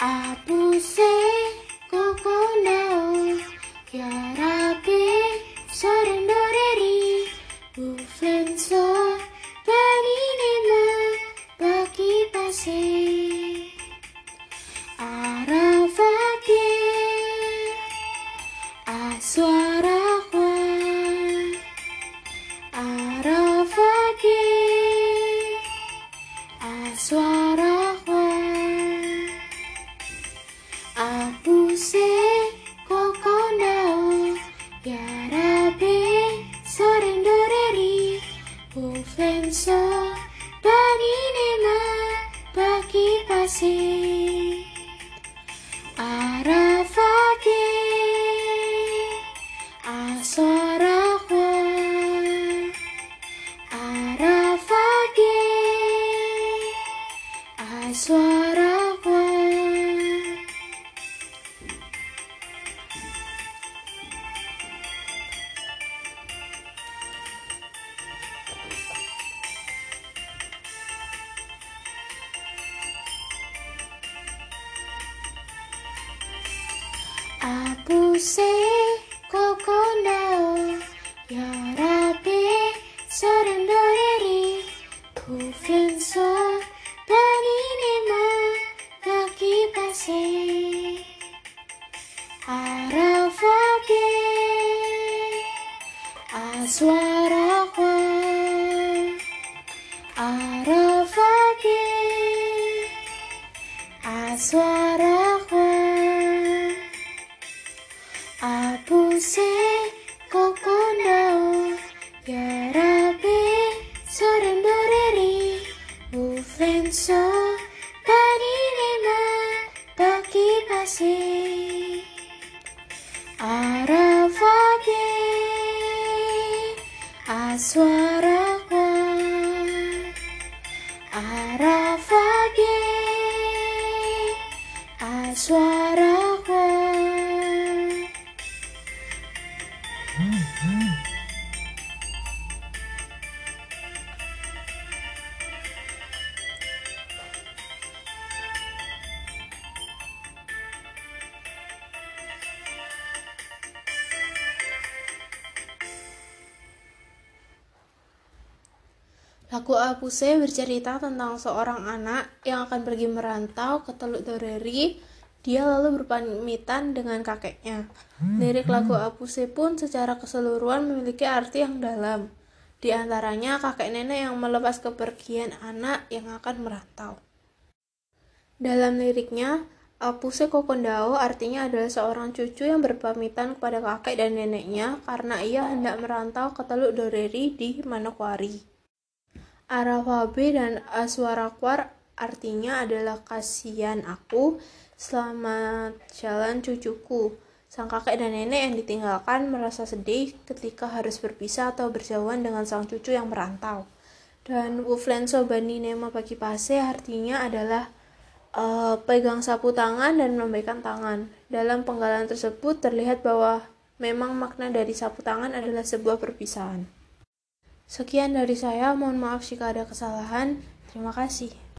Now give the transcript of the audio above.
I will say, go, now. Uflenso paninema baki pase Arafake Apuse kokonao Yarabe sorendoreri Kuflenso paninema baki pase. Arafake Aswarakwa Arafake Aswarakwa baki pase Arafake Aswarakwa Arafake Aswarakwa Lagu Apuse bercerita tentang seorang anak yang akan pergi merantau ke Teluk Doreri. Dia lalu berpamitan dengan kakeknya. Lirik lagu Apuse pun secara keseluruhan memiliki arti yang dalam. Di antaranya kakek nenek yang melepas kepergian anak yang akan merantau. Dalam liriknya, Apuse Kokondao artinya adalah seorang cucu yang berpamitan kepada kakek dan neneknya karena ia hendak merantau ke Teluk Doreri di Manokwari. Arawabe dan Aswarakwar artinya adalah kasihan aku, selamat jalan cucuku. Sang kakek dan nenek yang ditinggalkan merasa sedih ketika harus berpisah atau berjauhan dengan sang cucu yang merantau. Dan Uflenso Bani Nema Bagi Pase artinya adalah uh, pegang sapu tangan dan melambaikan tangan. Dalam penggalan tersebut terlihat bahwa memang makna dari sapu tangan adalah sebuah perpisahan. Sekian dari saya, mohon maaf jika ada kesalahan. Terima kasih.